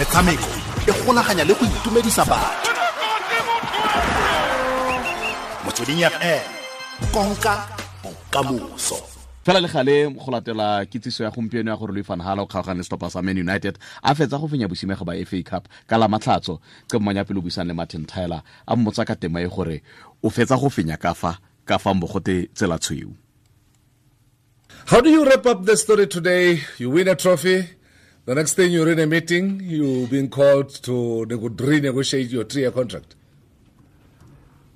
metshameko e golaganya le go itumedisa batho motsweding fm konka bokamoso fela le gale go latela kitsiso ya gompieno ya gore louis van hala o kgaogane setlhopha sa man united a fetsa go fenya bosimega ba fa cup ka la matlhatso ke mmanya pele o buisang le martin tyler a mmotsa ka tema e gore o fetsa go fenya ka fa ka fa mogote tsela tshweu How do you wrap up the story today? You win a trophy. The next thing you're in a meeting, you're being called to nego- renegotiate your three-year contract.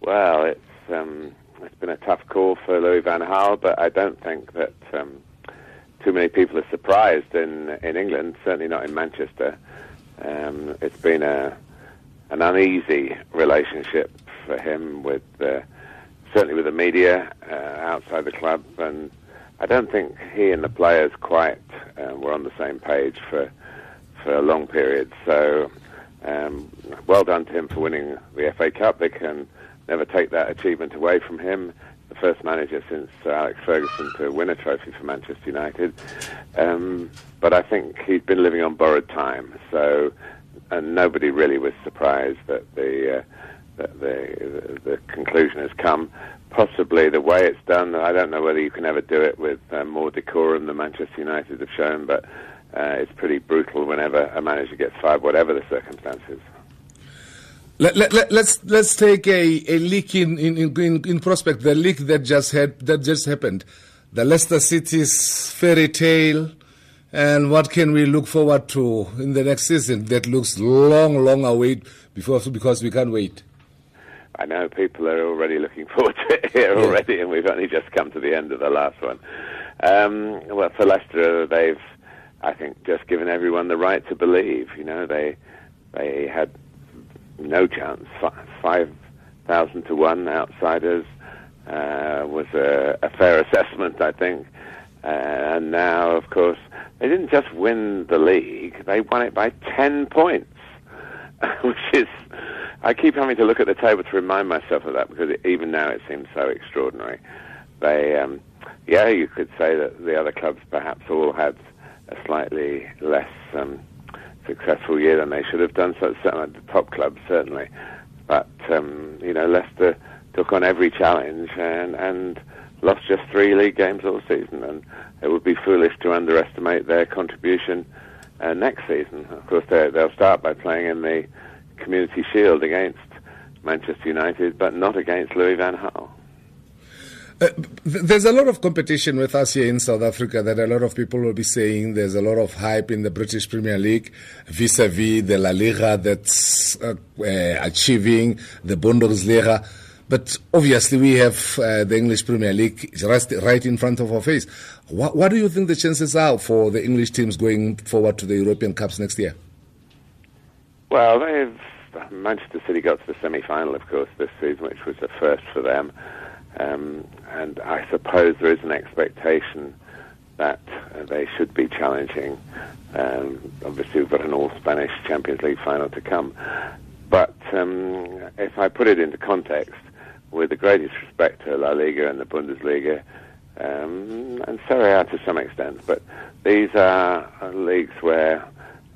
Well, it's um, it's been a tough call for Louis van Gaal, but I don't think that um, too many people are surprised in in England. Certainly not in Manchester. Um, it's been a an uneasy relationship for him with uh, certainly with the media uh, outside the club, and I don't think he and the players quite um, were on the same page for for a long period. So, um, well done to him for winning the FA Cup. They can never take that achievement away from him. The first manager since uh, Alex Ferguson to win a trophy for Manchester United. Um, but I think he's been living on borrowed time. So, and nobody really was surprised that the uh, that the, the the conclusion has come. Possibly the way it's done, I don't know whether you can ever do it with uh, more decorum than Manchester United have shown, but uh, it's pretty brutal whenever a manager gets fired, whatever the circumstances. Let, let, let, let's let's take a, a leak in, in, in, in prospect, the leak that just had that just happened. The Leicester City's fairy tale and what can we look forward to in the next season that looks long, long away before because we can't wait. I know people are already looking forward to it here already, and we've only just come to the end of the last one. Um, well, for Leicester, they've, I think, just given everyone the right to believe. You know, they they had no chance. Five thousand to one outsiders uh, was a, a fair assessment, I think. Uh, and now, of course, they didn't just win the league; they won it by ten points, which is. I keep having to look at the table to remind myself of that because it, even now it seems so extraordinary. They, um, yeah, you could say that the other clubs perhaps all had a slightly less um, successful year than they should have done. So certainly the top clubs certainly, but um, you know Leicester took on every challenge and and lost just three league games all season, and it would be foolish to underestimate their contribution uh, next season. Of course, they- they'll start by playing in the Community Shield against Manchester United, but not against Louis van Gaal. Uh, there's a lot of competition with us here in South Africa that a lot of people will be saying there's a lot of hype in the British Premier League vis-a-vis the La Liga that's uh, uh, achieving the Bundesliga. But obviously we have uh, the English Premier League right, in front of our face. What, what do you think the chances are for the English teams going forward to the European Cups next year? Well, they've Manchester City got to the semi-final, of course, this season, which was a first for them. Um, and I suppose there is an expectation that uh, they should be challenging. Um, obviously, we've got an all-Spanish Champions League final to come. But um, if I put it into context, with the greatest respect to La Liga and the Bundesliga, um, and Serie A to some extent, but these are leagues where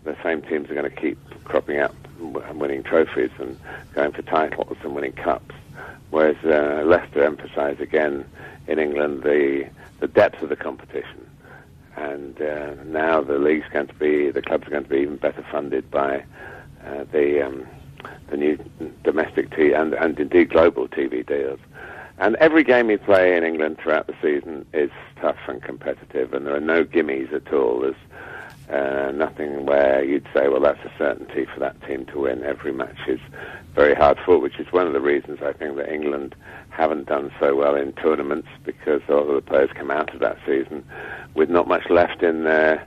the same teams are going to keep cropping up and winning trophies and going for titles and winning cups. Whereas uh, Leicester emphasise again in England the the depth of the competition, and uh, now the league's going to be the clubs are going to be even better funded by uh, the um, the new domestic t- and and indeed global TV deals. And every game you play in England throughout the season is tough and competitive, and there are no gimmies at all. There's uh, nothing where you'd say, well, that's a certainty for that team to win. Every match is very hard fought, which is one of the reasons I think that England haven't done so well in tournaments because a lot of the players come out of that season with not much left in their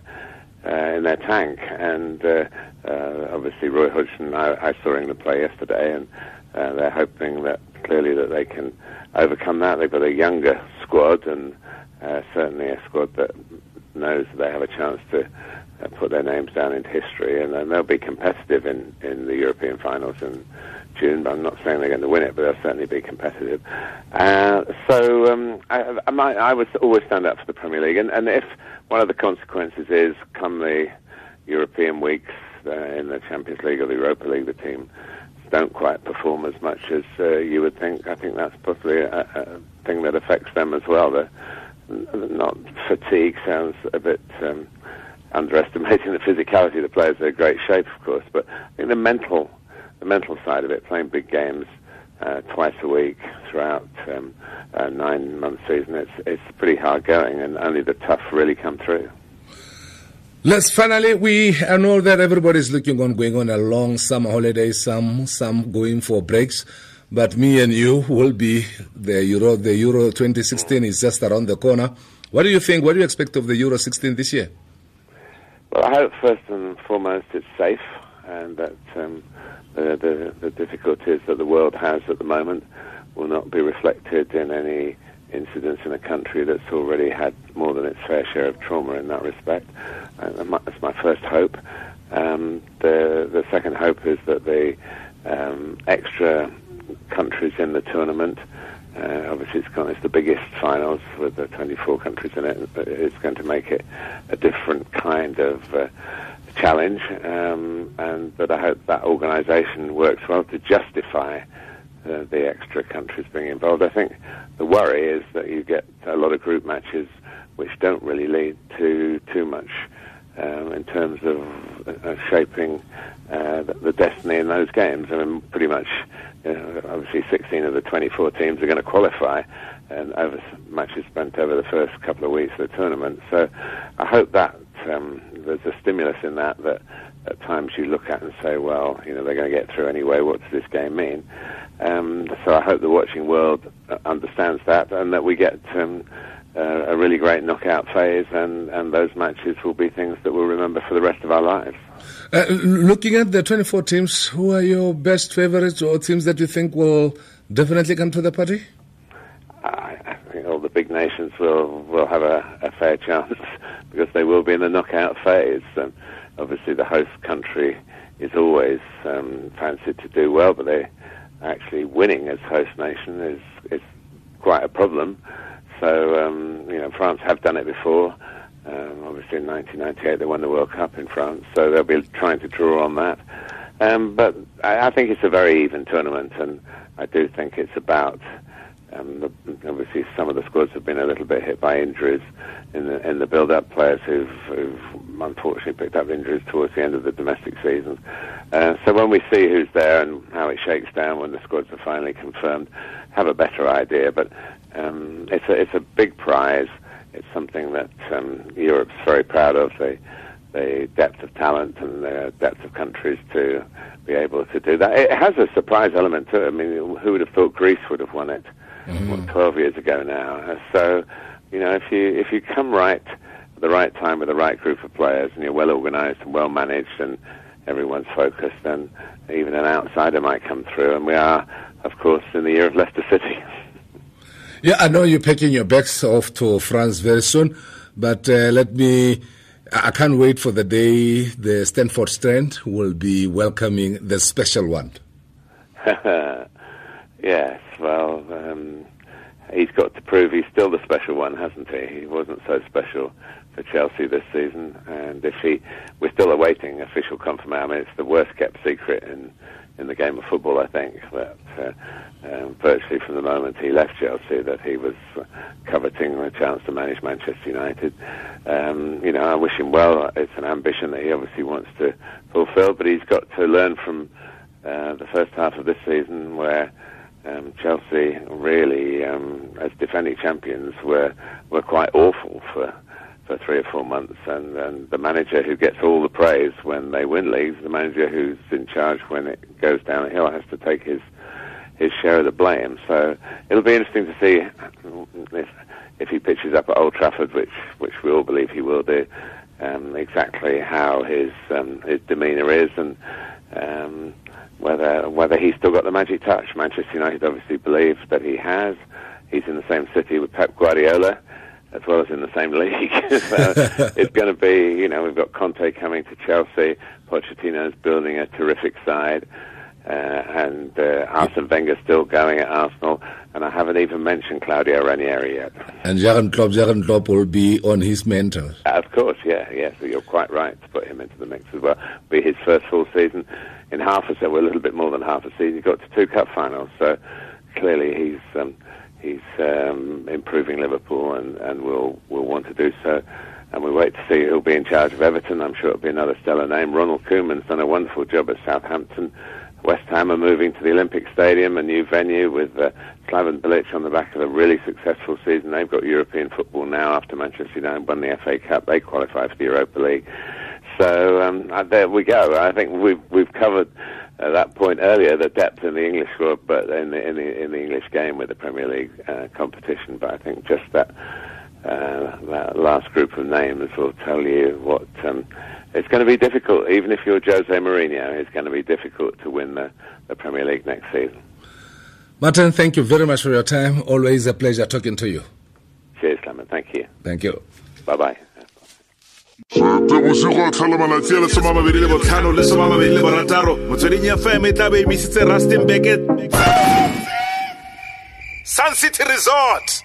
uh, in their tank. And uh, uh, obviously, Roy Hodgson, I, I saw England play yesterday, and uh, they're hoping that clearly that they can overcome that. They've got a younger squad, and certainly a squad that knows they have a chance to put their names down in history, and then they'll be competitive in, in the European finals in June. But I'm not saying they're going to win it, but they'll certainly be competitive. Uh, so um, I, I, I would always stand up for the Premier League, and, and if one of the consequences is come the European weeks, uh, in the Champions League or the Europa League, the team don't quite perform as much as uh, you would think. I think that's possibly a, a thing that affects them as well. The, not fatigue sounds a bit um, underestimating the physicality of the players. They're in great shape, of course, but I think the mental, the mental side of it, playing big games uh, twice a week throughout um, a nine-month season, it's it's pretty hard going, and only the tough really come through. Let's finally, we I know that everybody's looking on going on a long summer holiday, some some going for breaks. But me and you will be the Euro. The Euro 2016 is just around the corner. What do you think? What do you expect of the Euro 16 this year? Well, I hope first and foremost it's safe, and that um, the, the, the difficulties that the world has at the moment will not be reflected in any incidents in a country that's already had more than its fair share of trauma in that respect. And that's my first hope. Um, the the second hope is that the um, extra countries in the tournament. Uh, obviously, it's, it's the biggest finals with the 24 countries in it. It's going to make it a different kind of uh, challenge, um, and but I hope that organisation works well to justify uh, the extra countries being involved. I think the worry is that you get a lot of group matches which don't really lead to too much um, in terms of uh, shaping uh, the, the, destiny in those games. I mean, pretty much, you know, obviously, 16 of the 24 teams are going to qualify, and over matches spent over the first couple of weeks of the tournament. So, I hope that um, there's a stimulus in that that at times you look at and say, well, you know, they're going to get through anyway. What does this game mean? Um, so I hope the watching world uh, understands that, and that we get. Um, uh, a really great knockout phase, and, and those matches will be things that we'll remember for the rest of our lives. Uh, looking at the 24 teams, who are your best favorites or teams that you think will definitely come to the party? I, think all the big nations will, will have a, a fair chance because they will be in the knockout phase. And obviously, the host country is always um, fancied to do well, but they actually winning as host nation is, is quite a problem. So, um, you know, France have done it before. Um, obviously, in 1998 they won the World Cup in France, so they'll be trying to draw on that. Um, but I, I think it's a very even tournament, and I do think it's about. Um, the, obviously, some of the squads have been a little bit hit by injuries in the in the build-up. Players who've, who've unfortunately picked up injuries towards the end of the domestic season. Uh, so when we see who's there and how it shakes down when the squads are finally confirmed, have a better idea. But um, it's a it's a big prize. It's something that um, Europe's very proud of. The the depth of talent and the depth of countries to be able to do that. It has a surprise element to it. I mean, who would have thought Greece would have won it? Mm-hmm. What, Twelve years ago now. So, you know, if you if you come right at the right time with the right group of players and you're well organised and well managed and everyone's focused, then even an outsider might come through. And we are, of course, in the year of Leicester City. Yeah, I know you're packing your bags off to France very soon, but uh, let me. I can't wait for the day the Stanford Strand will be welcoming the special one. yes, well, um, he's got to prove he's still the special one, hasn't he? He wasn't so special for Chelsea this season, and if he, we're still awaiting official confirmation. I mean, it's the worst kept secret the game of football, I think. That uh, um, virtually from the moment he left Chelsea, that he was coveting a chance to manage Manchester United. Um, you know, I wish him well. It's an ambition that he obviously wants to fulfil, but he's got to learn from uh, the first half of this season where. Um, Chelsea really, um, as defending champions, were were quite awful for for three or four months, and, and the manager who gets all the praise when they win leagues, the manager who's in charge when it goes downhill, has to take his his share of the blame. So it'll be interesting to see if if he pitches up at Old Trafford, which which we all believe he will do, um, exactly how his um, his demeanour is and. Um, whether whether he's still got the magic touch, Manchester United obviously believes that he has. He's in the same city with Pep Guardiola, as well as in the same league. so it's going to be, you know, we've got Conte coming to Chelsea. Pochettino's building a terrific side. Uh, and uh, Arsene Wenger still going at Arsenal. and I haven't even mentioned Claudio Ranieri yet. And Jurgen Klopp, Jurgen Klopp will be on his mental. Uh, of course, yeah, yeah. So you're quite right to put him into the mix as well. Be his first full season in half a season, well, a little bit more than half a season. He got to two cup finals, so clearly he's um, he's um, improving Liverpool, and, and will will want to do so. And we wait to see who'll be in charge of Everton. I'm sure it'll be another stellar name. Ronald Koeman's done a wonderful job at Southampton. West Ham are moving to the Olympic Stadium, a new venue with uh, Slaven Bilic on the back of a really successful season. They've got European football now after Manchester United won the FA Cup. They qualify for the Europa League. So um, uh, there we go. I think we've we've covered uh, that point earlier, the depth in the English squad, but in the in the in the English game with the Premier League uh, competition. But I think just that uh, that last group of names will tell you what. Um, it's going to be difficult, even if you're Jose Mourinho. It's going to be difficult to win the, the Premier League next season. Martin, thank you very much for your time. Always a pleasure talking to you. Cheers, Clement. Thank you. Thank you. Bye bye. Gape bosigo malatsi a le somamabedi le botlhano le somamabedi le borataro motsweding fm e tla be emisitse rustenburg sun city resort.